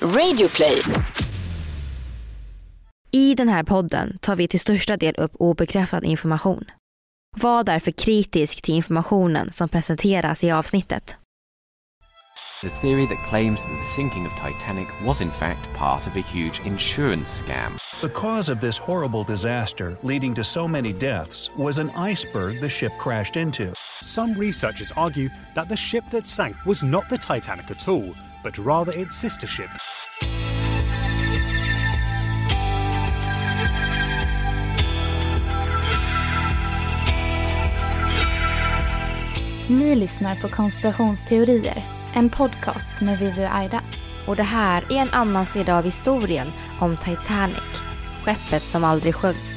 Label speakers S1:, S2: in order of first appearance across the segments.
S1: Radioplay.
S2: I den här podden tar vi till största del upp obekräftad information. Var därför kritisk till informationen som presenteras i avsnittet.
S3: A theory that claims that the sinking of Titanic was in fact part of a huge insurance scam.
S4: The cause of this horrible disaster, leading to so many deaths, was an iceberg the ship crashed into.
S5: Some researchers argue that the ship that sank was not the Titanic at all, but rather its sister ship.
S6: Ni lyssnar på Konspirationsteorier, en podcast med Vivi och Aida.
S2: Och det här är en annan sida av historien om Titanic, skeppet som aldrig sjönk.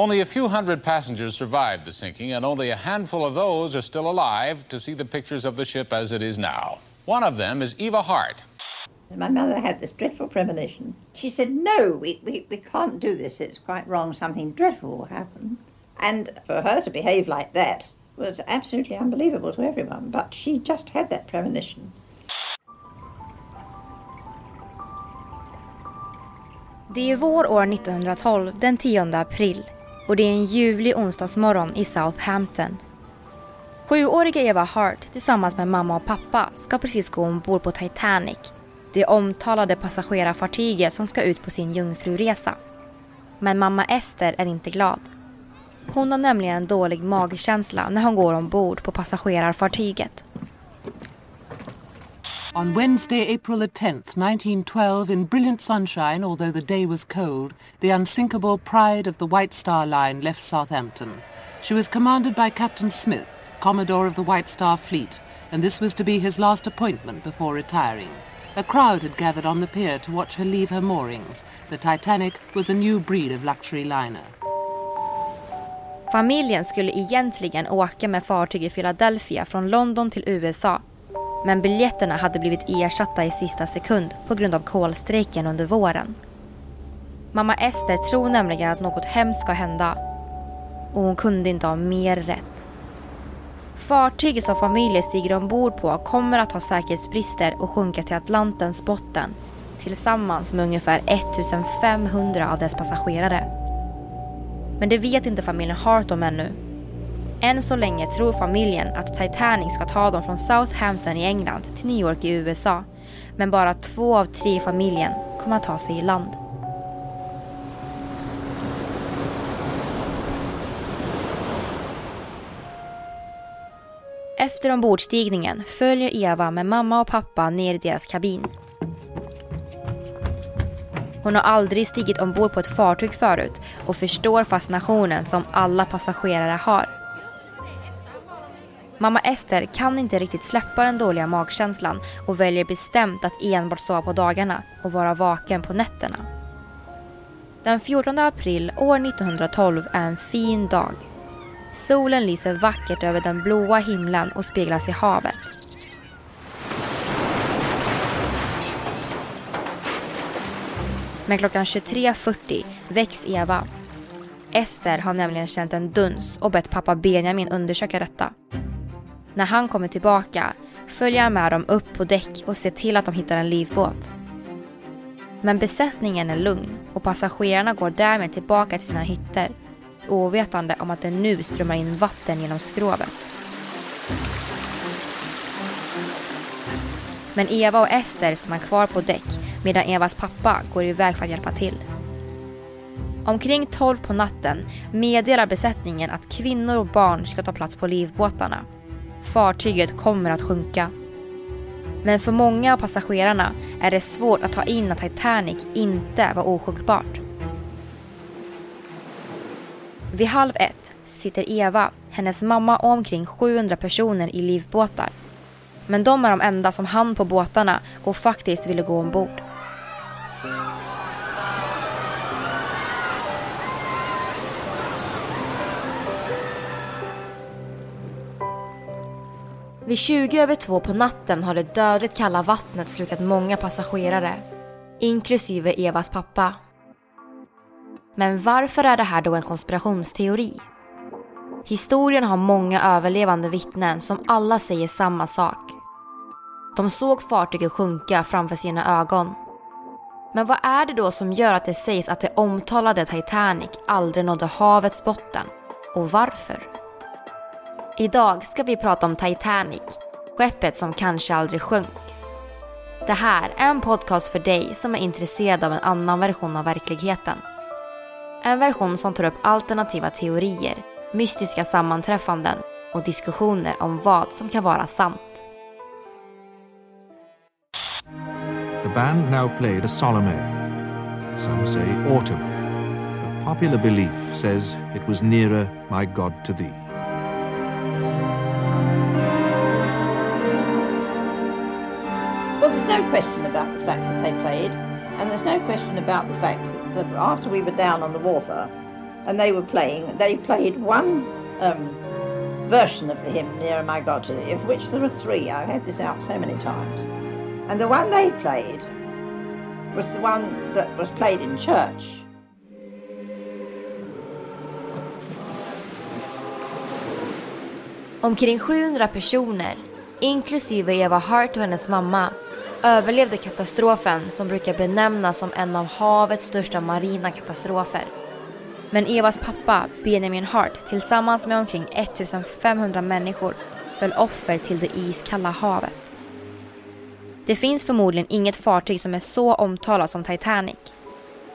S7: Only a few hundred passengers survived the sinking, and only a handful of those are still alive to see the pictures of the ship as it is now. One of them is Eva Hart.
S8: My mother had this dreadful premonition. She said, No, we, we, we can't do this. It's quite wrong. Something dreadful will happen. And for her to behave like that was absolutely unbelievable to everyone. But she just had that premonition.
S2: Det är vår år 1912, den 10 april. Och det är en ljuvlig onsdagsmorgon i Southampton. Sjuåriga Eva Hart tillsammans med mamma och pappa ska precis gå ombord på Titanic. Det omtalade passagerarfartyget som ska ut på sin jungfruresa. Men mamma Ester är inte glad. Hon har nämligen en dålig magkänsla när hon går ombord på passagerarfartyget.
S9: On Wednesday, April the 10th, 1912, in brilliant sunshine, although the day was cold, the unsinkable pride of the White Star Line left Southampton. She was commanded by Captain Smith, Commodore of the White Star Fleet, and this was to be his last appointment before retiring. A crowd had gathered on the pier to watch her leave her moorings. The Titanic was a new breed of luxury liner.
S2: Familjen skulle egentligen åka med fartyget Philadelphia från London till USA. Men biljetterna hade blivit ersatta i sista sekund på grund av kolstrejken under våren. Mamma Ester tror nämligen att något hemskt ska hända. Och hon kunde inte ha mer rätt. Fartyget som familjen stiger ombord på kommer att ha säkerhetsbrister och sjunka till Atlantens botten tillsammans med ungefär 1500 av dess passagerare. Men det vet inte familjen Hart om ännu. Än så länge tror familjen att Titanic ska ta dem från Southampton i England till New York i USA. Men bara två av tre i familjen kommer att ta sig i land. Efter ombordstigningen följer Eva med mamma och pappa ner i deras kabin. Hon har aldrig stigit ombord på ett fartyg förut och förstår fascinationen som alla passagerare har. Mamma Ester kan inte riktigt släppa den dåliga magkänslan och väljer bestämt att enbart sova på dagarna och vara vaken på nätterna. Den 14 april år 1912 är en fin dag. Solen lyser vackert över den blåa himlen och speglas i havet. Men klockan 23.40 väcks Eva. Ester har nämligen känt en duns och bett pappa Benjamin undersöka detta. När han kommer tillbaka följer han med dem upp på däck och ser till att de hittar en livbåt. Men besättningen är lugn och passagerarna går därmed tillbaka till sina hytter ovetande om att det nu strömmar in vatten genom skrovet. Men Eva och Ester stannar kvar på däck medan Evas pappa går iväg för att hjälpa till. Omkring 12 på natten meddelar besättningen att kvinnor och barn ska ta plats på livbåtarna. Fartyget kommer att sjunka. Men för många av passagerarna är det svårt att ta in att Titanic inte var osjunkbart. Vid halv ett sitter Eva, hennes mamma och omkring 700 personer i livbåtar. Men de är de enda som hann på båtarna och faktiskt ville gå ombord. Vid 20 över 2 på natten har det dödligt kalla vattnet slukat många passagerare, inklusive Evas pappa. Men varför är det här då en konspirationsteori? Historien har många överlevande vittnen som alla säger samma sak. De såg fartyget sjunka framför sina ögon. Men vad är det då som gör att det sägs att det omtalade Titanic aldrig nådde havets botten? Och varför? Idag ska vi prata om Titanic, skeppet som kanske aldrig sjönk. Det här är en podcast för dig som är intresserad av en annan version av verkligheten. En version som tar upp alternativa teorier, mystiska sammanträffanden och diskussioner om vad som kan vara sant.
S1: The band now played a solemn air. Some say autumn, but popular belief says it was nearer, my God, to thee.
S8: About the fact that, after we were down on the water and they were playing, they played one um, version of the hymn, Nearer My God to of which there are three. I've had this out so many times. And the one they played was the one that was played in church.
S2: Omkring 700 personer, inklusive Eva Hart och hennes mamma, överlevde katastrofen som brukar benämnas som en av havets största marina katastrofer. Men Evas pappa, Benjamin Hart, tillsammans med omkring 1500 människor föll offer till det iskalla havet. Det finns förmodligen inget fartyg som är så omtalat som Titanic.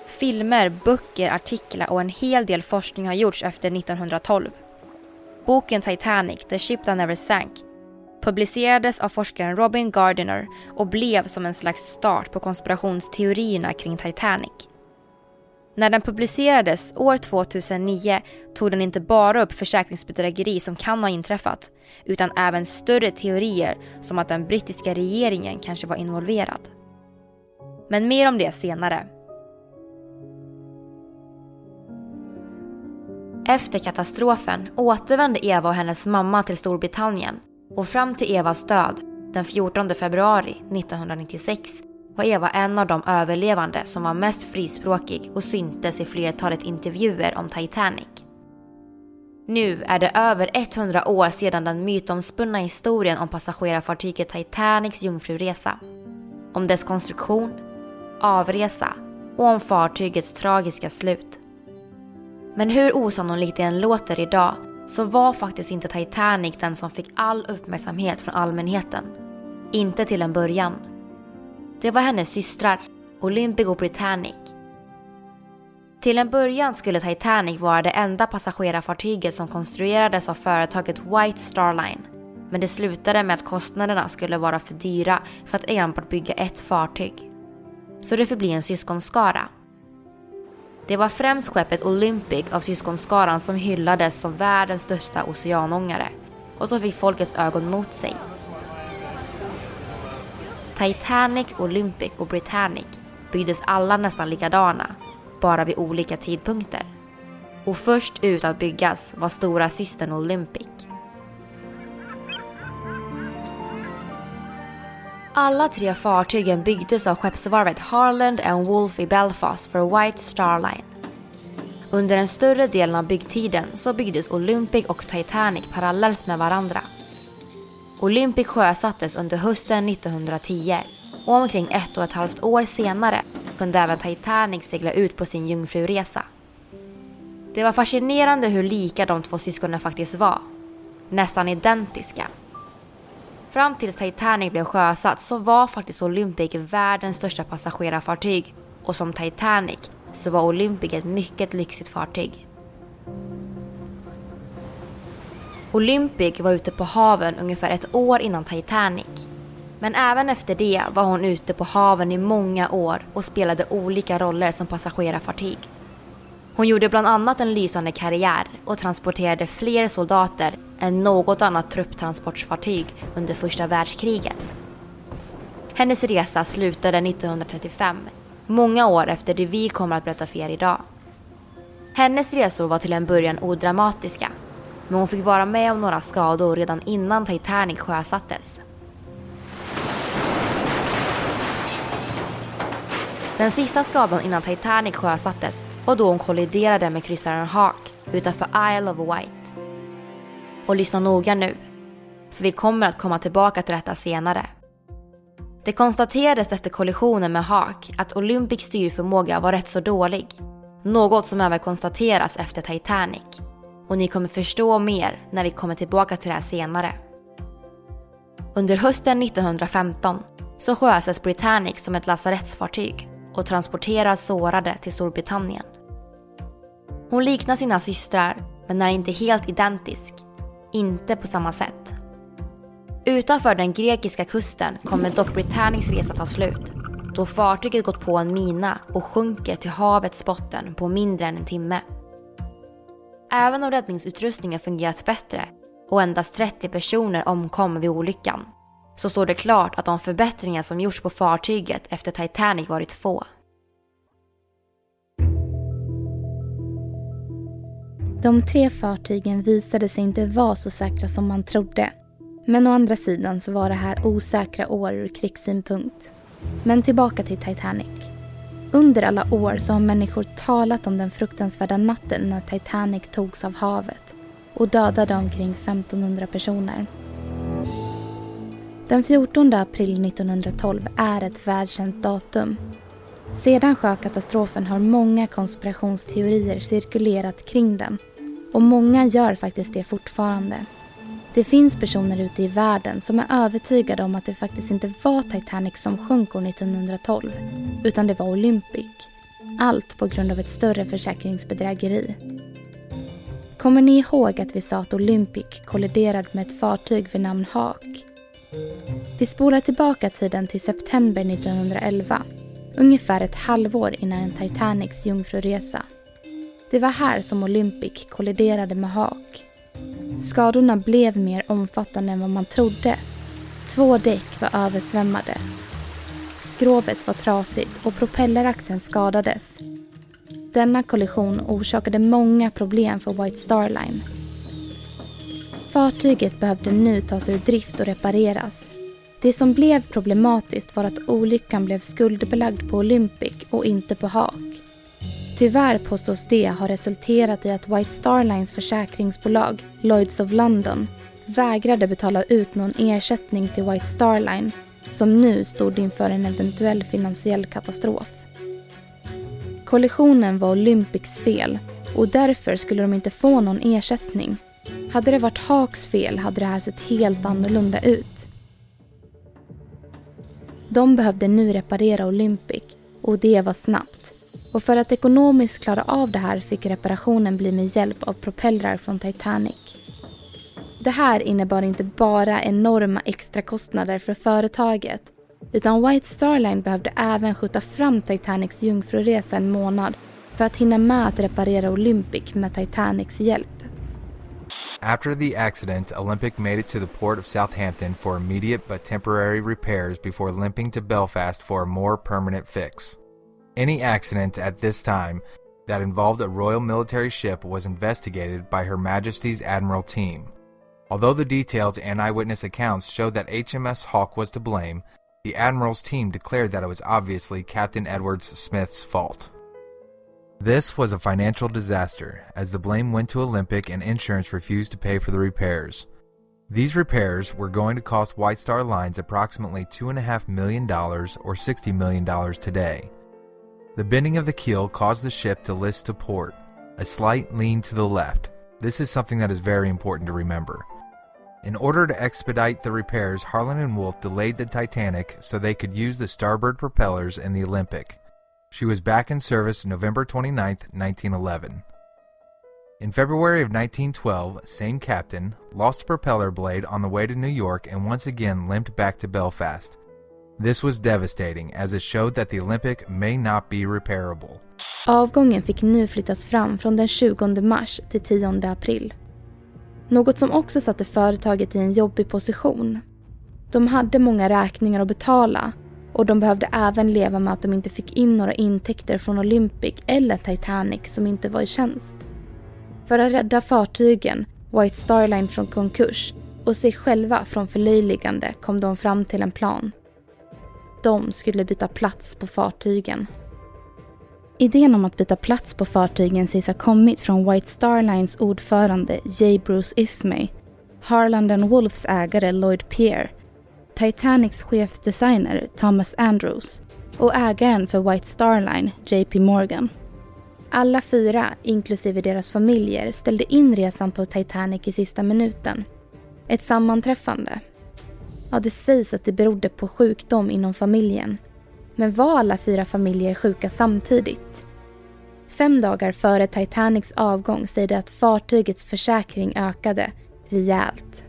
S2: Filmer, böcker, artiklar och en hel del forskning har gjorts efter 1912. Boken Titanic, The Ship That Never Sank publicerades av forskaren Robin Gardiner och blev som en slags start på konspirationsteorierna kring Titanic. När den publicerades år 2009 tog den inte bara upp försäkringsbedrägeri som kan ha inträffat utan även större teorier som att den brittiska regeringen kanske var involverad. Men mer om det senare. Efter katastrofen återvände Eva och hennes mamma till Storbritannien och fram till Evas död den 14 februari 1996 var Eva en av de överlevande som var mest frispråkig och syntes i flertalet intervjuer om Titanic. Nu är det över 100 år sedan den mytomspunna historien om passagerarfartyget Titanics jungfruresa. Om dess konstruktion, avresa och om fartygets tragiska slut. Men hur osannolikt det än låter idag så var faktiskt inte Titanic den som fick all uppmärksamhet från allmänheten. Inte till en början. Det var hennes systrar, Olympic och Britannic. Till en början skulle Titanic vara det enda passagerarfartyget som konstruerades av företaget White Star Line. Men det slutade med att kostnaderna skulle vara för dyra för att enbart bygga ett fartyg. Så det förblir en syskonskara. Det var främst skeppet Olympic av syskonskaran som hyllades som världens största oceanångare och som fick folkets ögon mot sig. Titanic, Olympic och Britannic byggdes alla nästan likadana, bara vid olika tidpunkter. Och först ut att byggas var stora systern Olympic. Alla tre fartygen byggdes av skeppsvarvet Harland and Wolff i Belfast för White Star Line. Under den större delen av byggtiden så byggdes Olympic och Titanic parallellt med varandra. Olympic sjösattes under hösten 1910 och omkring ett och ett halvt år senare kunde även Titanic segla ut på sin jungfruresa. Det var fascinerande hur lika de två syskonen faktiskt var. Nästan identiska. Fram tills Titanic blev sjösatt så var faktiskt Olympic världens största passagerarfartyg och som Titanic så var Olympic ett mycket lyxigt fartyg. Olympic var ute på haven ungefär ett år innan Titanic. Men även efter det var hon ute på haven i många år och spelade olika roller som passagerarfartyg. Hon gjorde bland annat en lysande karriär och transporterade fler soldater än något annat trupptransportfartyg under första världskriget. Hennes resa slutade 1935, många år efter det vi kommer att berätta för er idag. Hennes resor var till en början odramatiska, men hon fick vara med om några skador redan innan Titanic sjösattes. Den sista skadan innan Titanic sjösattes var då hon kolliderade med kryssaren Hawk utanför Isle of Wight. Och lyssna noga nu, för vi kommer att komma tillbaka till detta senare. Det konstaterades efter kollisionen med Hawk att Olympics styrförmåga var rätt så dålig. Något som även konstateras efter Titanic. Och ni kommer förstå mer när vi kommer tillbaka till det här senare. Under hösten 1915 så sjösätts Britannic som ett lasarettsfartyg och transporterar sårade till Storbritannien. Hon liknar sina systrar men är inte helt identisk. Inte på samma sätt. Utanför den grekiska kusten kommer dock Britannics resa ta slut då fartyget gått på en mina och sjunker till havets botten på mindre än en timme. Även om räddningsutrustningen fungerat bättre och endast 30 personer omkom vid olyckan så står det klart att de förbättringar som gjorts på fartyget efter Titanic varit få.
S6: De tre fartygen visade sig inte vara så säkra som man trodde. Men å andra sidan så var det här osäkra år ur krigssynpunkt. Men tillbaka till Titanic. Under alla år så har människor talat om den fruktansvärda natten när Titanic togs av havet och dödade omkring 1500 personer. Den 14 april 1912 är ett välkänt datum. Sedan sjökatastrofen har många konspirationsteorier cirkulerat kring den och många gör faktiskt det fortfarande. Det finns personer ute i världen som är övertygade om att det faktiskt inte var Titanic som sjönk år 1912 utan det var Olympic. Allt på grund av ett större försäkringsbedrägeri. Kommer ni ihåg att vi sa att Olympic kolliderade med ett fartyg vid namn Hawk? Vi spolar tillbaka tiden till september 1911. Ungefär ett halvår innan Titanics jungfruresa. Det var här som Olympic kolliderade med Haak. Skadorna blev mer omfattande än vad man trodde. Två däck var översvämmade. Skrovet var trasigt och propelleraxeln skadades. Denna kollision orsakade många problem för White Star Line. Fartyget behövde nu tas ur drift och repareras. Det som blev problematiskt var att olyckan blev skuldbelagd på Olympic och inte på Haak. Tyvärr påstås det ha resulterat i att White Star Lines försäkringsbolag, Lloyds of London, vägrade betala ut någon ersättning till White Star Line som nu stod inför en eventuell finansiell katastrof. Kollisionen var Olympics fel och därför skulle de inte få någon ersättning. Hade det varit Hawks fel hade det här sett helt annorlunda ut. De behövde nu reparera Olympic och det var snabbt. Och för att ekonomiskt klara av det här fick reparationen bli med hjälp av propellrar från Titanic. Det här innebar inte bara enorma extrakostnader för företaget utan White Star Line behövde även skjuta fram Titanics jungfruresa en månad för att hinna med att reparera Olympic med Titanics hjälp.
S10: After the accident, Olympic made it to the port of Southampton for immediate but temporary repairs before limping to Belfast for a more permanent fix. Any accident at this time that involved a Royal Military ship was investigated by Her Majesty's Admiral Team. Although the details and eyewitness accounts showed that HMS Hawk was to blame, the Admiral's team declared that it was obviously Captain Edwards Smith's fault. This was a financial disaster, as the blame went to Olympic and insurance refused to pay for the repairs. These repairs were going to cost White Star Lines approximately $2.5 million or $60 million today. The bending of the keel caused the ship to list to port, a slight lean to the left. This is something that is very important to remember. In order to expedite the repairs, Harlan and Wolff delayed the Titanic so they could use the starboard propellers in the Olympic. She was back in service November 29, 1911. In February of 1912, same captain lost a propeller blade on the way to New York and once again limped back to Belfast. This was devastating as it showed that the Olympic may not be repairable.
S6: Avgången fick nu flyttas fram från den 20 mars till 10 april. Något som också satte företaget i en jobbig position. De hade många räkningar att betala och de behövde även leva med att de inte fick in några intäkter från Olympic eller Titanic som inte var i tjänst. För att rädda fartygen, White Star Line från konkurs och sig själva från förlöjligande kom de fram till en plan. De skulle byta plats på fartygen. Idén om att byta plats på fartygen sägs ha kommit från White Star Lines ordförande J. Bruce Ismay, Harland Wolfs ägare Lloyd Pierre, Titanics chefsdesigner Thomas Andrews och ägaren för White Star Line, JP Morgan. Alla fyra, inklusive deras familjer, ställde in resan på Titanic i sista minuten. Ett sammanträffande. Ja, det sägs att det berodde på sjukdom inom familjen. Men var alla fyra familjer sjuka samtidigt? Fem dagar före Titanics avgång säger det att fartygets försäkring ökade rejält.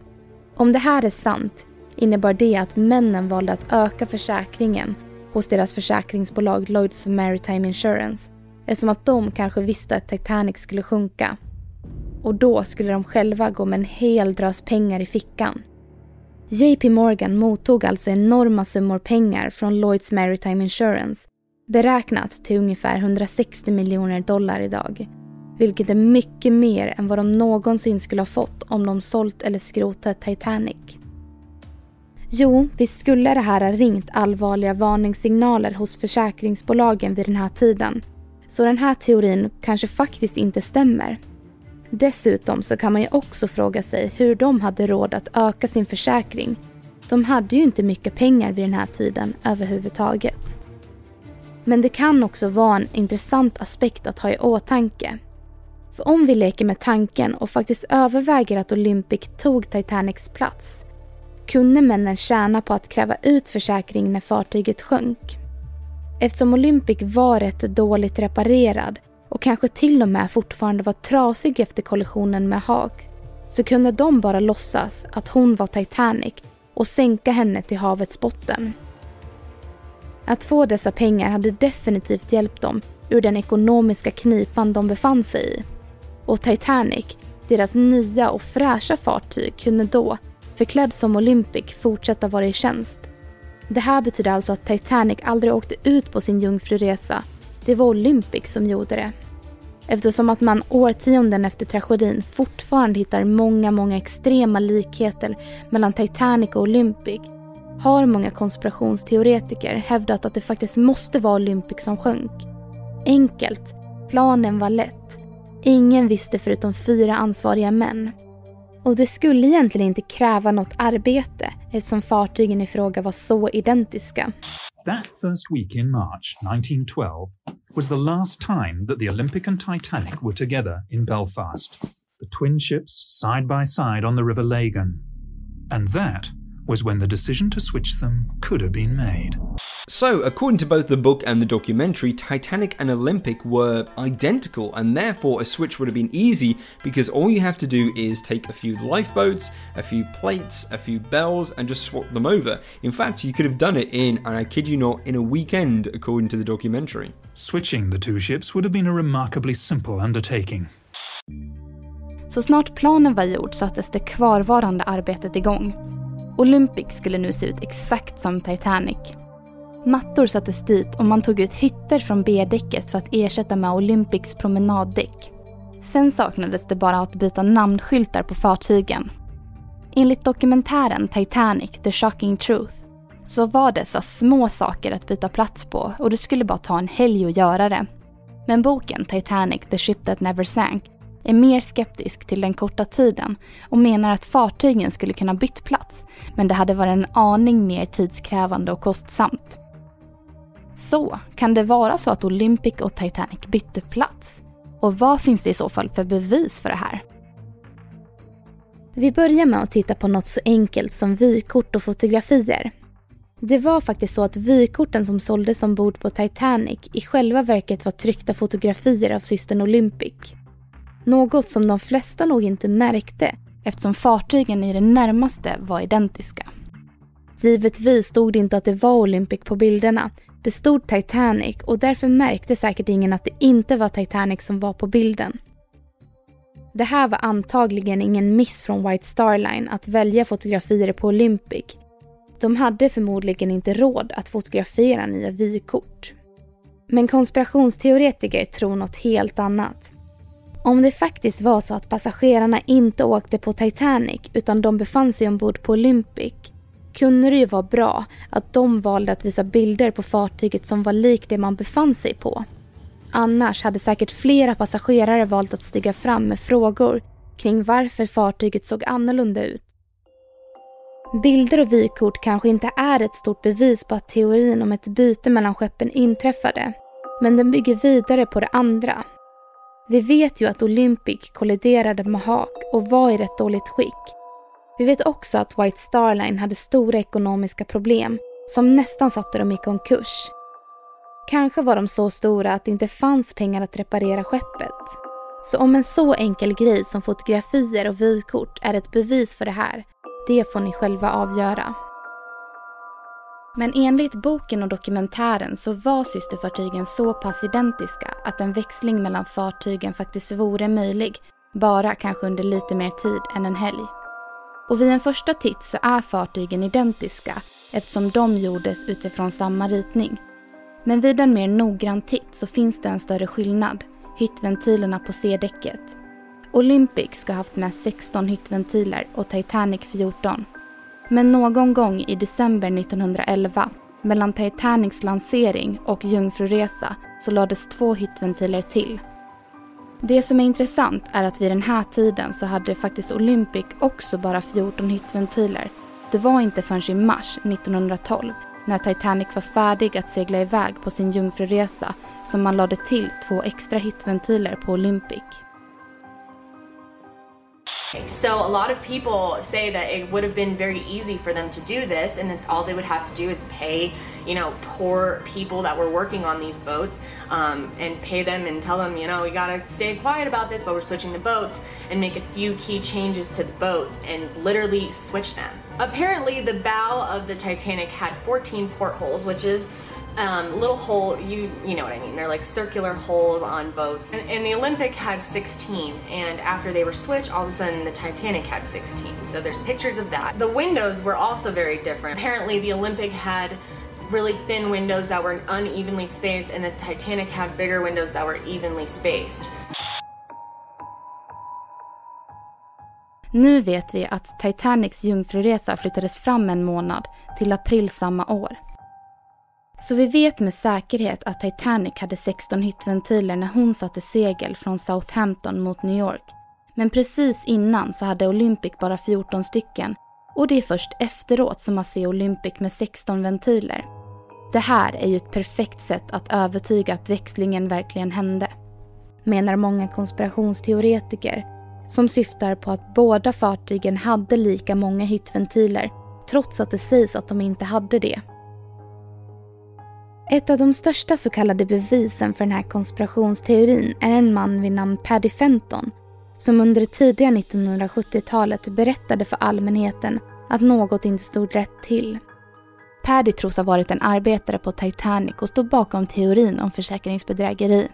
S6: Om det här är sant innebar det att männen valde att öka försäkringen hos deras försäkringsbolag Lloyds Maritime Insurance eftersom att de kanske visste att Titanic skulle sjunka. Och då skulle de själva gå med en hel drös pengar i fickan. JP Morgan mottog alltså enorma summor pengar från Lloyds Maritime Insurance beräknat till ungefär 160 miljoner dollar idag. Vilket är mycket mer än vad de någonsin skulle ha fått om de sålt eller skrotat Titanic. Jo, visst skulle det här ha ringt allvarliga varningssignaler hos försäkringsbolagen vid den här tiden. Så den här teorin kanske faktiskt inte stämmer. Dessutom så kan man ju också fråga sig hur de hade råd att öka sin försäkring. De hade ju inte mycket pengar vid den här tiden överhuvudtaget. Men det kan också vara en intressant aspekt att ha i åtanke. För om vi leker med tanken och faktiskt överväger att Olympic tog Titanics plats kunde männen tjäna på att kräva ut försäkring när fartyget sjönk. Eftersom Olympic var rätt dåligt reparerad och kanske till och med fortfarande var trasig efter kollisionen med Haag så kunde de bara låtsas att hon var Titanic och sänka henne till havets botten. Att få dessa pengar hade definitivt hjälpt dem ur den ekonomiska knipan de befann sig i. Och Titanic, deras nya och fräscha fartyg, kunde då, förklädd som Olympic, fortsätta vara i tjänst. Det här betyder alltså att Titanic aldrig åkte ut på sin jungfruresa. Det var Olympic som gjorde det. Eftersom att man årtionden efter tragedin fortfarande hittar många, många extrema likheter mellan Titanic och Olympic har många konspirationsteoretiker hävdat att det faktiskt måste vara Olympic som sjönk. Enkelt. Planen var lätt. Ingen visste förutom fyra ansvariga män. Och det skulle egentligen inte kräva något arbete eftersom fartygen i fråga var så identiska.
S4: That first week in March 1912 was the last time that the Olympic and Titanic were together in Belfast, the twin ships side by side on the River Lagan. And that was when the decision to switch them could have been made.
S11: So, according to both the book and the documentary, Titanic and Olympic were identical, and therefore a switch would have been easy because all you have to do is take a few lifeboats, a few plates, a few bells, and just swap them over. In fact, you could have done it in, and I kid you not, in a weekend, according to the documentary.
S4: Switching the two ships would have been a remarkably simple undertaking.
S6: Så snart planen var gjord sattes det kvarvarande arbetet igång. Olympic skulle nu se ut exakt som Titanic. Mattor sattes dit och man tog ut hytter från B-däcket för att ersätta med Olympics promenaddäck. Sen saknades det bara att byta namnskyltar på fartygen. Enligt dokumentären Titanic, The Shocking Truth, så var dessa små saker att byta plats på och det skulle bara ta en helg att göra det. Men boken Titanic, The Ship That Never Sank är mer skeptisk till den korta tiden och menar att fartygen skulle kunna bytt plats, men det hade varit en aning mer tidskrävande och kostsamt. Så, kan det vara så att Olympic och Titanic bytte plats? Och vad finns det i så fall för bevis för det här? Vi börjar med att titta på något så enkelt som vykort och fotografier. Det var faktiskt så att vykorten som såldes ombord på Titanic i själva verket var tryckta fotografier av systern Olympic. Något som de flesta nog inte märkte eftersom fartygen i det närmaste var identiska. Givetvis stod det inte att det var Olympic på bilderna. Det stod Titanic och därför märkte säkert ingen att det inte var Titanic som var på bilden. Det här var antagligen ingen miss från White Star Line att välja fotografier på Olympic. De hade förmodligen inte råd att fotografera nya vykort. Men konspirationsteoretiker tror något helt annat. Om det faktiskt var så att passagerarna inte åkte på Titanic utan de befann sig ombord på Olympic kunde det ju vara bra att de valde att visa bilder på fartyget som var lik det man befann sig på. annars hade säkert flera passagerare valt att stiga fram med frågor kring varför fartyget såg annorlunda ut. Bilder och vykort kanske inte är ett stort bevis på att teorin om ett byte mellan skeppen inträffade, men den bygger vidare på det andra. Vi vet ju att Olympic kolliderade med Hawk och var i rätt dåligt skick. Vi vet också att White Star Line hade stora ekonomiska problem som nästan satte dem i konkurs. Kanske var de så stora att det inte fanns pengar att reparera skeppet. Så om en så enkel grej som fotografier och vykort är ett bevis för det här, det får ni själva avgöra. Men enligt boken och dokumentären så var systerfartygen så pass identiska att en växling mellan fartygen faktiskt vore möjlig, bara kanske under lite mer tid än en helg. Och vid en första titt så är fartygen identiska eftersom de gjordes utifrån samma ritning. Men vid en mer noggrann titt så finns det en större skillnad, hyttventilerna på C-däcket. Olympic ska ha haft med 16 hyttventiler och Titanic 14. Men någon gång i december 1911, mellan Titanics lansering och jungfruresa, så lades två hyttventiler till. Det som är intressant är att vid den här tiden så hade faktiskt Olympic också bara 14 hyttventiler. Det var inte förrän i mars 1912, när Titanic var färdig att segla iväg på sin jungfruresa, som man lade till två extra hyttventiler på Olympic.
S12: So a lot of people say that it would have been very easy for them to do this and that all they would have to do is pay, you know, poor people that were working on these boats um, and pay them and tell them, you know, we gotta stay quiet about this, but we're switching the boats and make a few key changes to the boats and literally switch them. Apparently the bow of the Titanic had 14 portholes, which is um, little hole, you you know what I mean. They're like circular holes on boats. And, and, the Olympic had 16, and after they were switched, all of a sudden the Titanic had 16. So there's pictures of that. The windows were also very different. Apparently, the Olympic had really thin windows that were unevenly spaced, and the Titanic had bigger windows that were evenly spaced.
S6: Nu vet vi att Titanics jungfruresa flyttades fram en månad till april samma år. Så vi vet med säkerhet att Titanic hade 16 hyttventiler när hon satte segel från Southampton mot New York. Men precis innan så hade Olympic bara 14 stycken och det är först efteråt som man ser Olympic med 16 ventiler. Det här är ju ett perfekt sätt att övertyga att växlingen verkligen hände. Menar många konspirationsteoretiker som syftar på att båda fartygen hade lika många hyttventiler trots att det sägs att de inte hade det. Ett av de största så kallade bevisen för den här konspirationsteorin är en man vid namn Paddy Fenton som under det tidiga 1970-talet berättade för allmänheten att något inte stod rätt till. Paddy tros ha varit en arbetare på Titanic och stod bakom teorin om försäkringsbedrägeri.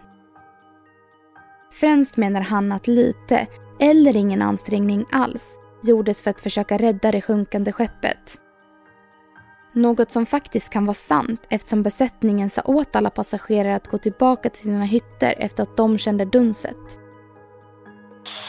S6: Främst menar han att lite, eller ingen ansträngning alls, gjordes för att försöka rädda det sjunkande skeppet. Något som faktiskt kan vara sant eftersom besättningen sa åt alla passagerare att gå tillbaka till sina hytter efter att de kände dunset.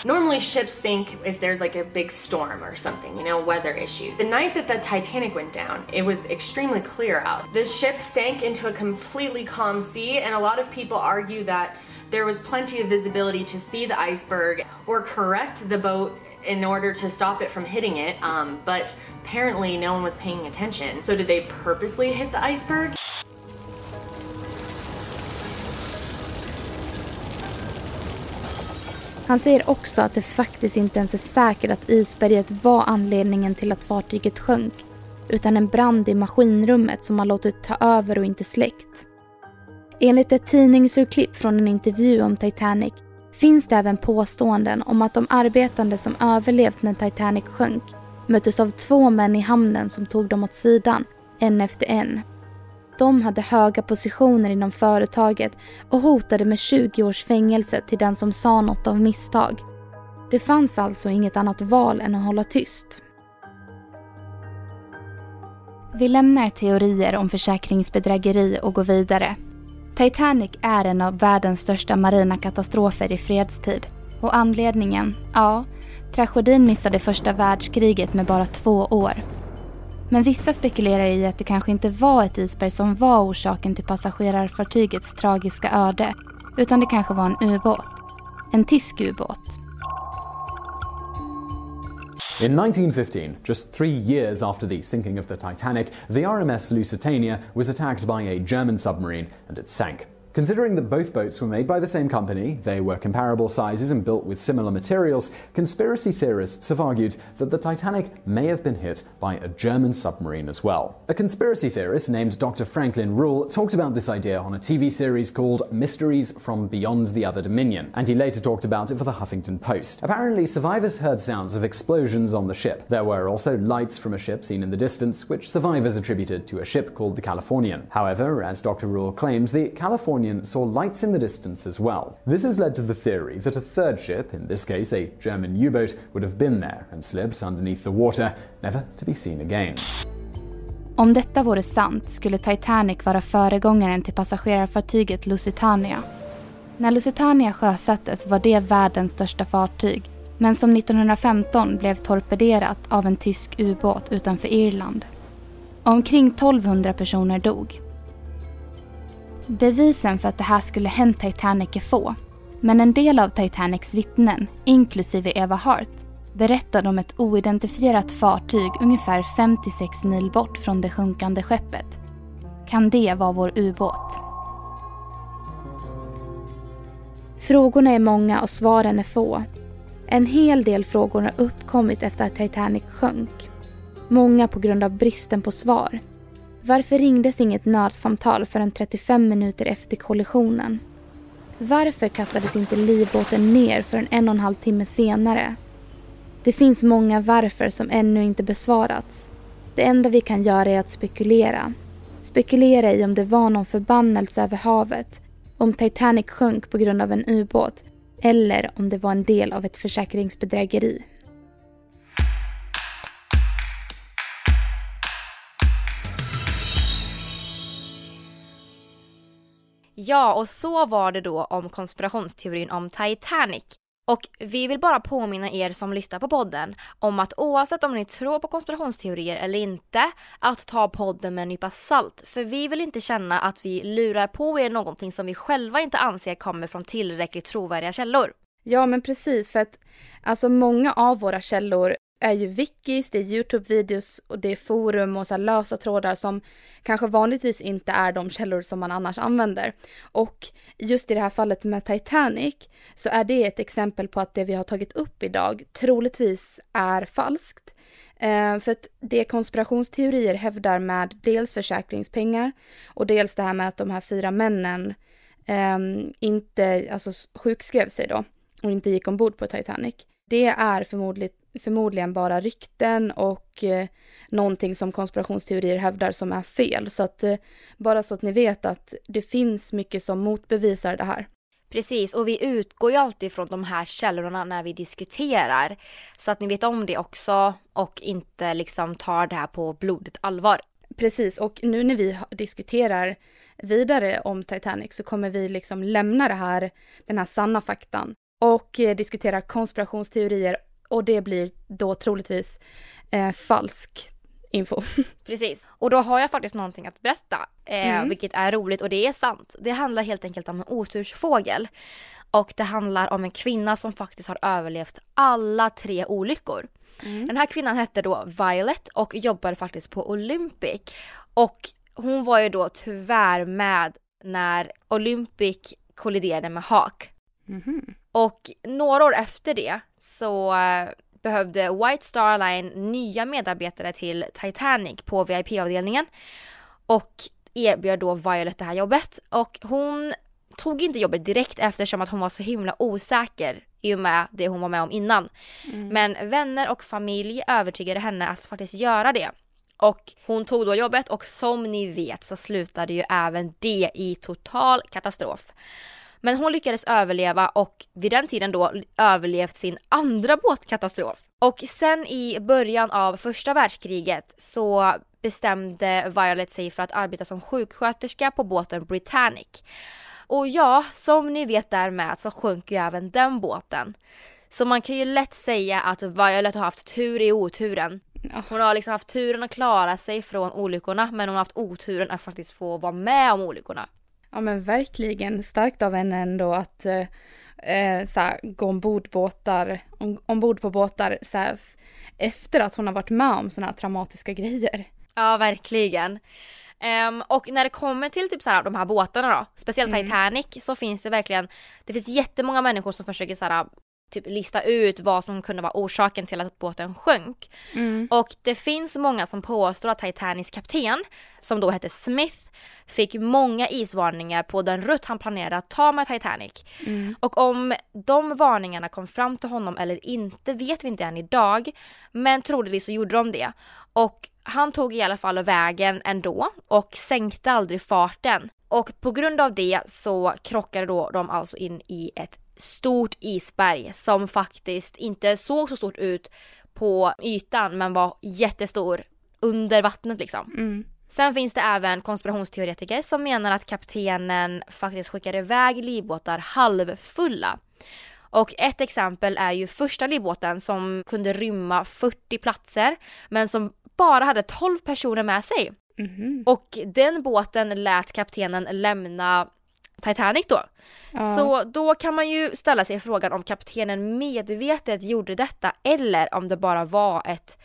S12: Normally ships sink if there's like a big storm or something, you know, weather issues. The night that the Titanic went down, it was extremely clear out. The ship sank into a completely calm sea and a lot of people argue that there was plenty of visibility to see the iceberg or correct the boat in order to stop it from hitting it, um, but apparently no one was paying attention. So did they purposely hit the iceberg?
S6: Han säger också att det faktiskt inte ens är säkert att isberget var anledningen till att fartyget sjönk, utan en brand i maskinrummet som har låtit ta över och inte släckt. Enligt ett tidningsurklipp från en intervju om Titanic finns det även påståenden om att de arbetande som överlevt när Titanic sjönk möttes av två män i hamnen som tog dem åt sidan, en efter en. De hade höga positioner inom företaget och hotade med 20 års fängelse till den som sa något av misstag. Det fanns alltså inget annat val än att hålla tyst. Vi lämnar teorier om försäkringsbedrägeri och går vidare. Titanic är en av världens största marina katastrofer i fredstid. Och anledningen? Ja, tragedin missade första världskriget med bara två år. Men vissa spekulerar i att det kanske inte var ett isberg som var orsaken till passagerarfartygets tragiska öde, utan det kanske var en ubåt. En tysk ubåt.
S13: In 1915, just three years after the sinking of the Titanic, the RMS Lusitania was attacked by a German submarine and it sank. Considering that both boats were made by the same company, they were comparable sizes and built with similar materials, conspiracy theorists have argued that the Titanic may have been hit by a German submarine as well. A conspiracy theorist named Dr. Franklin Rule talked about this idea on a TV series called Mysteries from Beyond the Other Dominion, and he later talked about it for the Huffington Post. Apparently, survivors heard sounds of explosions on the ship. There were also lights from a ship seen in the distance, which survivors attributed to a ship called the Californian. However, as Dr. Rule claims, the Californian saw lights in the distance as well. This has led to the theory that a third ship, in this case a German U boat, would have been there and slipped underneath the water, never to be seen again.
S6: Om detta vore sant skulle Titanic vara föregångaren till passagerarfartyget Lusitania. När Lusitania sjösattes var det världens största fartyg men som 1915 blev torpederat av en tysk ubåt utanför Irland. Omkring 1200 personer dog Bevisen för att det här skulle hänt Titanic är få. Men en del av Titanics vittnen, inklusive Eva Hart, berättade om ett oidentifierat fartyg ungefär 56 mil bort från det sjunkande skeppet. Kan det vara vår ubåt? Frågorna är många och svaren är få. En hel del frågor har uppkommit efter att Titanic sjönk. Många på grund av bristen på svar. Varför ringdes inget nödsamtal förrän 35 minuter efter kollisionen? Varför kastades inte livbåten ner förrän en och en halv timme senare? Det finns många varför som ännu inte besvarats. Det enda vi kan göra är att spekulera. Spekulera i om det var någon förbannelse över havet, om Titanic sjönk på grund av en ubåt eller om det var en del av ett försäkringsbedrägeri.
S2: Ja, och så var det då om konspirationsteorin om Titanic. Och vi vill bara påminna er som lyssnar på podden om att oavsett om ni tror på konspirationsteorier eller inte, att ta podden med en nypa salt. För vi vill inte känna att vi lurar på er någonting som vi själva inte anser kommer från tillräckligt trovärdiga källor.
S6: Ja men precis för att alltså många av våra källor är ju wikis, det är Youtube-videos och det är forum och så lösa trådar som kanske vanligtvis inte är de källor som man annars använder. Och just i det här fallet med Titanic så är det ett exempel på att det vi har tagit upp idag troligtvis är falskt. Eh, för att det konspirationsteorier hävdar med dels försäkringspengar och dels det här med att de här fyra männen eh, inte, alltså sjukskrev sig då och inte gick ombord på Titanic. Det är förmodligen förmodligen bara rykten och eh, någonting som konspirationsteorier hävdar som är fel. Så att eh, bara så att ni vet att det finns mycket som motbevisar det här.
S2: Precis, och vi utgår ju alltid från de här källorna när vi diskuterar. Så att ni vet om det också och inte liksom tar det här på blodigt allvar.
S6: Precis, och nu när vi diskuterar vidare om Titanic så kommer vi liksom lämna det här, den här sanna faktan och eh, diskutera konspirationsteorier och det blir då troligtvis eh, falsk info.
S2: Precis. Och då har jag faktiskt någonting att berätta, eh, mm. vilket är roligt och det är sant. Det handlar helt enkelt om en otursfågel. Och det handlar om en kvinna som faktiskt har överlevt alla tre olyckor. Mm. Den här kvinnan hette då Violet och jobbade faktiskt på Olympic. Och hon var ju då tyvärr med när Olympic kolliderade med Hawk. Mm. Och några år efter det så eh, behövde White Star Line nya medarbetare till Titanic på VIP-avdelningen och erbjöd då Violet det här jobbet och hon tog inte jobbet direkt eftersom att hon var så himla osäker i och med det hon var med om innan. Mm. Men vänner och familj övertygade henne att faktiskt göra det. Och hon tog då jobbet och som ni vet så slutade ju även det i total katastrof. Men hon lyckades överleva och vid den tiden då överlevt sin andra båtkatastrof. Och sen i början av första världskriget så bestämde Violet sig för att arbeta som sjuksköterska på båten Britannic. Och ja, som ni vet därmed så sjönk ju även den båten. Så man kan ju lätt säga att Violet har haft tur i oturen. Hon har liksom haft turen att klara sig från olyckorna men hon har haft oturen att faktiskt få vara med om olyckorna.
S6: Ja men verkligen starkt av henne ändå att eh, eh så här, gå ombord båtar, om, ombord på båtar så här, efter att hon har varit med om sådana här traumatiska grejer.
S2: Ja verkligen. Um, och när det kommer till typ så här, de här båtarna då, speciellt mm. Titanic, så finns det verkligen, det finns jättemånga människor som försöker så här, typ lista ut vad som kunde vara orsaken till att båten sjönk. Mm. Och det finns många som påstår att Titanics kapten, som då hette Smith, fick många isvarningar på den rutt han planerade att ta med Titanic. Mm. Och om de varningarna kom fram till honom eller inte vet vi inte än idag. Men troligtvis så gjorde de det. Och han tog i alla fall vägen ändå och sänkte aldrig farten. Och på grund av det så krockade då de alltså in i ett stort isberg som faktiskt inte såg så stort ut på ytan men var jättestor under vattnet liksom. Mm. Sen finns det även konspirationsteoretiker som menar att kaptenen faktiskt skickade iväg livbåtar halvfulla. Och ett exempel är ju första livbåten som kunde rymma 40 platser men som bara hade 12 personer med sig. Mm. Och den båten lät kaptenen lämna Titanic då. Ja. Så då kan man ju ställa sig frågan om kaptenen medvetet gjorde detta eller om det bara var ett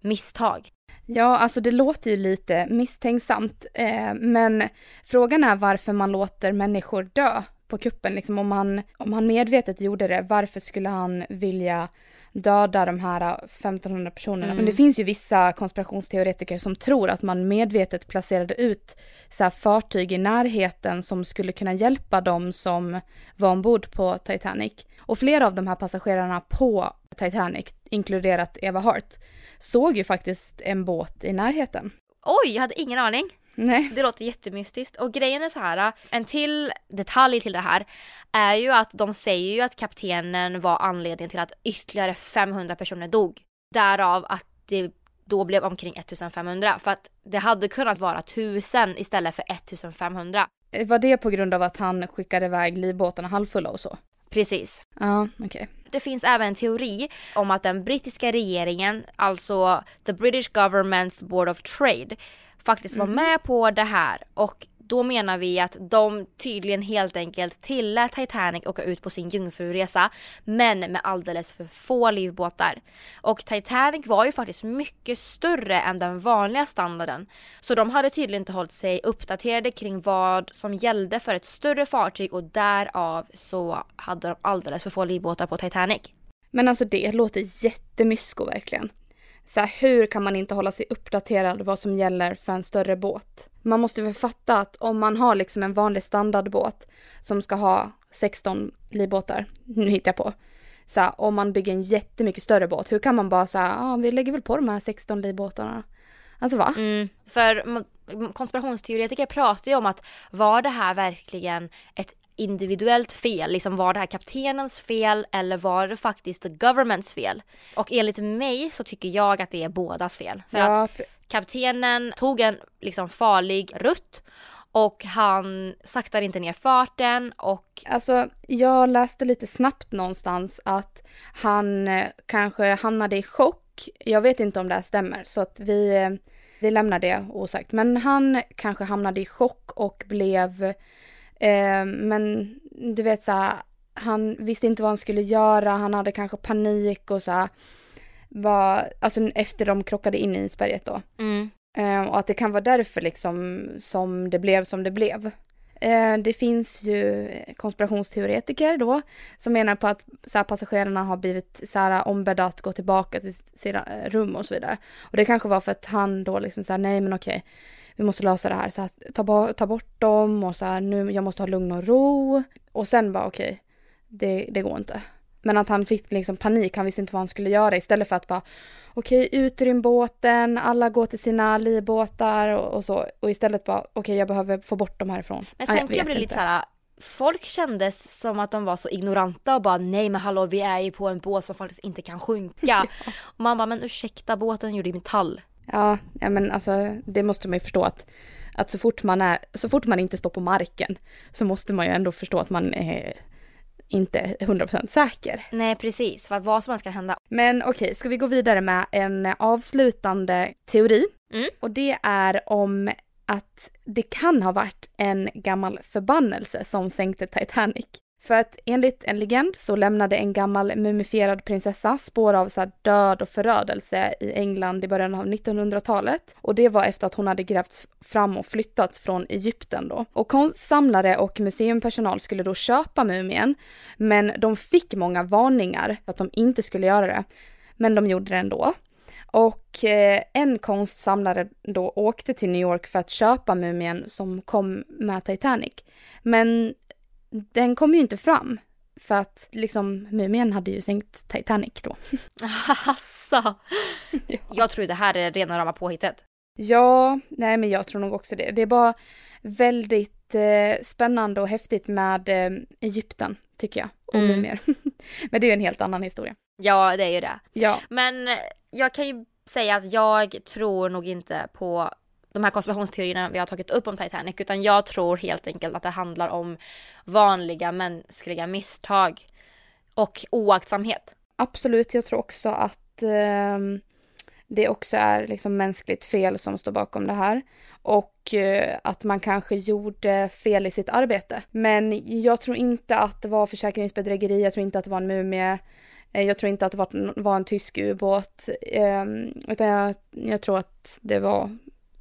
S2: misstag.
S6: Ja, alltså det låter ju lite misstänksamt, eh, men frågan är varför man låter människor dö på kuppen. Liksom om, han, om han medvetet gjorde det, varför skulle han vilja döda de här 1500 personerna? Mm. Men det finns ju vissa konspirationsteoretiker som tror att man medvetet placerade ut så fartyg i närheten som skulle kunna hjälpa dem som var ombord på Titanic. Och flera av de här passagerarna på Titanic, inkluderat Eva Hart, såg ju faktiskt en båt i närheten.
S2: Oj, jag hade ingen aning.
S6: Nej.
S2: Det låter jättemystiskt. Och grejen är så här, en till detalj till det här är ju att de säger ju att kaptenen var anledningen till att ytterligare 500 personer dog. Därav att det då blev omkring 1500 för att det hade kunnat vara 1000 istället för 1500.
S6: Var det på grund av att han skickade iväg livbåtarna halvfulla och så?
S2: Precis.
S6: Ja, okej. Okay.
S2: Det finns även en teori om att den brittiska regeringen, alltså the British Government's Board of Trade, faktiskt var mm. med på det här och då menar vi att de tydligen helt enkelt tillät Titanic åka ut på sin jungfruresa men med alldeles för få livbåtar. Och Titanic var ju faktiskt mycket större än den vanliga standarden. Så de hade tydligen inte hållit sig uppdaterade kring vad som gällde för ett större fartyg och därav så hade de alldeles för få livbåtar på Titanic.
S6: Men alltså det låter jättemysko verkligen så här, hur kan man inte hålla sig uppdaterad vad som gäller för en större båt? Man måste väl fatta att om man har liksom en vanlig standardbåt som ska ha 16 livbåtar, nu hittar jag på, så här, om man bygger en jättemycket större båt, hur kan man bara säga, ja ah, vi lägger väl på de här 16 livbåtarna? Alltså va?
S2: Mm, för konspirationsteoretiker pratar ju om att var det här verkligen ett individuellt fel, liksom var det här kaptenens fel eller var det faktiskt the governments fel? Och enligt mig så tycker jag att det är bådas fel. För ja. att kaptenen tog en liksom farlig rutt och han saktar inte ner farten och...
S6: Alltså, jag läste lite snabbt någonstans att han eh, kanske hamnade i chock. Jag vet inte om det här stämmer så att vi, eh, vi lämnar det osagt. Men han kanske hamnade i chock och blev Eh, men du vet så här, han visste inte vad han skulle göra, han hade kanske panik och så här, var, alltså efter de krockade in i isberget då. Mm. Eh, och att det kan vara därför liksom som det blev som det blev. Eh, det finns ju konspirationsteoretiker då som menar på att så här, passagerarna har blivit så här, ombedda att gå tillbaka till sina eh, rum och så vidare. Och det kanske var för att han då liksom såhär, nej men okej, vi måste lösa det här, så här, ta, ta bort dem och så här, nu, jag måste ha lugn och ro. Och sen bara okej, det, det går inte. Men att han fick liksom panik, han visste inte vad han skulle göra istället för att bara okej, okay, utrym båten, alla går till sina livbåtar och, och så. Och istället bara okej, okay, jag behöver få bort dem härifrån.
S2: Men sen jag bli lite så här, folk kändes som att de var så ignoranta och bara nej men hallå vi är ju på en båt som faktiskt inte kan sjunka. ja. Och man bara men ursäkta båten gjorde i metall.
S6: Ja, ja men alltså det måste man ju förstå att, att så, fort man är, så fort man inte står på marken så måste man ju ändå förstå att man är inte 100% säker.
S2: Nej precis, för att vad som helst kan hända.
S6: Men okej, okay, ska vi gå vidare med en avslutande teori? Mm. Och det är om att det kan ha varit en gammal förbannelse som sänkte Titanic. För att enligt en legend så lämnade en gammal mumifierad prinsessa spår av så död och förödelse i England i början av 1900-talet. Och det var efter att hon hade grävts fram och flyttats från Egypten då. Och konstsamlare och museumpersonal skulle då köpa mumien, men de fick många varningar för att de inte skulle göra det. Men de gjorde det ändå. Och eh, en konstsamlare då åkte till New York för att köpa mumien som kom med Titanic. Men den kom ju inte fram. För att liksom mumien hade ju sänkt Titanic då.
S2: Asså! ja. Jag tror det här är rena rama påhittet.
S6: Ja, nej men jag tror nog också det. Det är bara väldigt eh, spännande och häftigt med eh, Egypten, tycker jag. Och mm. mumier. men det är ju en helt annan historia.
S2: Ja, det är ju det.
S6: Ja.
S2: Men jag kan ju säga att jag tror nog inte på de här konspirationsteorierna vi har tagit upp om Titanic utan jag tror helt enkelt att det handlar om vanliga mänskliga misstag och oaktsamhet.
S6: Absolut, jag tror också att eh, det också är liksom mänskligt fel som står bakom det här och eh, att man kanske gjorde fel i sitt arbete. Men jag tror inte att det var försäkringsbedrägeri, jag tror inte att det var en mumie, eh, jag tror inte att det var, en tysk ubåt, ehm, utan jag, jag tror att det var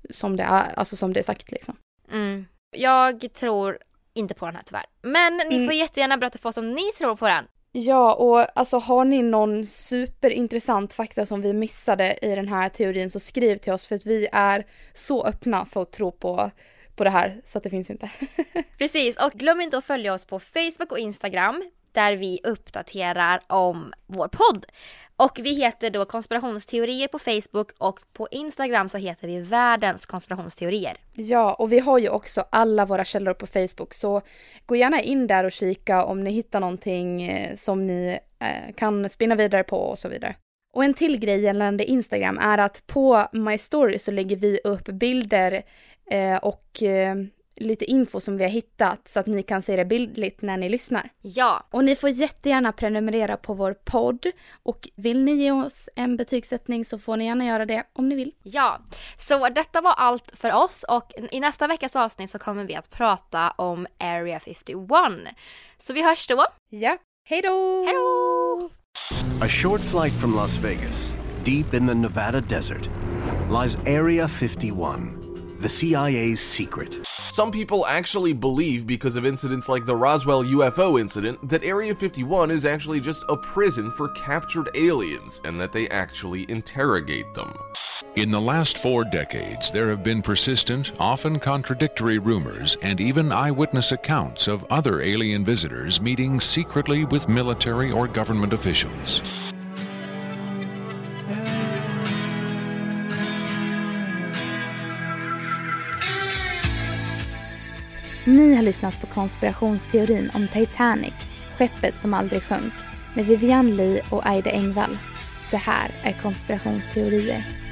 S6: som det är, alltså som det är sagt liksom.
S2: Mm. Jag tror inte på den här tyvärr. Men ni mm. får jättegärna berätta för oss om ni tror på den.
S6: Ja, och alltså har ni någon superintressant fakta som vi missade i den här teorin så skriv till oss för att vi är så öppna för att tro på på det här så att det finns inte.
S2: Precis, och glöm inte att följa oss på Facebook och Instagram där vi uppdaterar om vår podd. Och vi heter då konspirationsteorier på Facebook och på Instagram så heter vi världens konspirationsteorier.
S6: Ja, och vi har ju också alla våra källor på Facebook så gå gärna in där och kika om ni hittar någonting eh, som ni eh, kan spinna vidare på och så vidare. Och en till grej gällande Instagram är att på My Story så lägger vi upp bilder eh, och eh, lite info som vi har hittat så att ni kan se det bildligt när ni lyssnar.
S2: Ja.
S6: Och ni får jättegärna prenumerera på vår podd och vill ni ge oss en betygssättning så får ni gärna göra det om ni vill.
S2: Ja, så detta var allt för oss och i nästa veckas avsnitt så kommer vi att prata om Area 51. Så vi hörs då.
S6: Ja, hej då!
S2: Hej då!
S14: A short flight from Las Vegas, deep in the Nevada desert, lies Area 51. The CIA's secret.
S15: Some people actually believe, because of incidents like the Roswell UFO incident, that Area 51 is actually just a prison for captured aliens and that they actually interrogate them.
S16: In the last four decades, there have been persistent, often contradictory rumors and even eyewitness accounts of other alien visitors meeting secretly with military or government officials.
S6: Ni har lyssnat på konspirationsteorin om Titanic, skeppet som aldrig sjönk, med Vivian Lee och Aida Engvall. Det här är konspirationsteorier.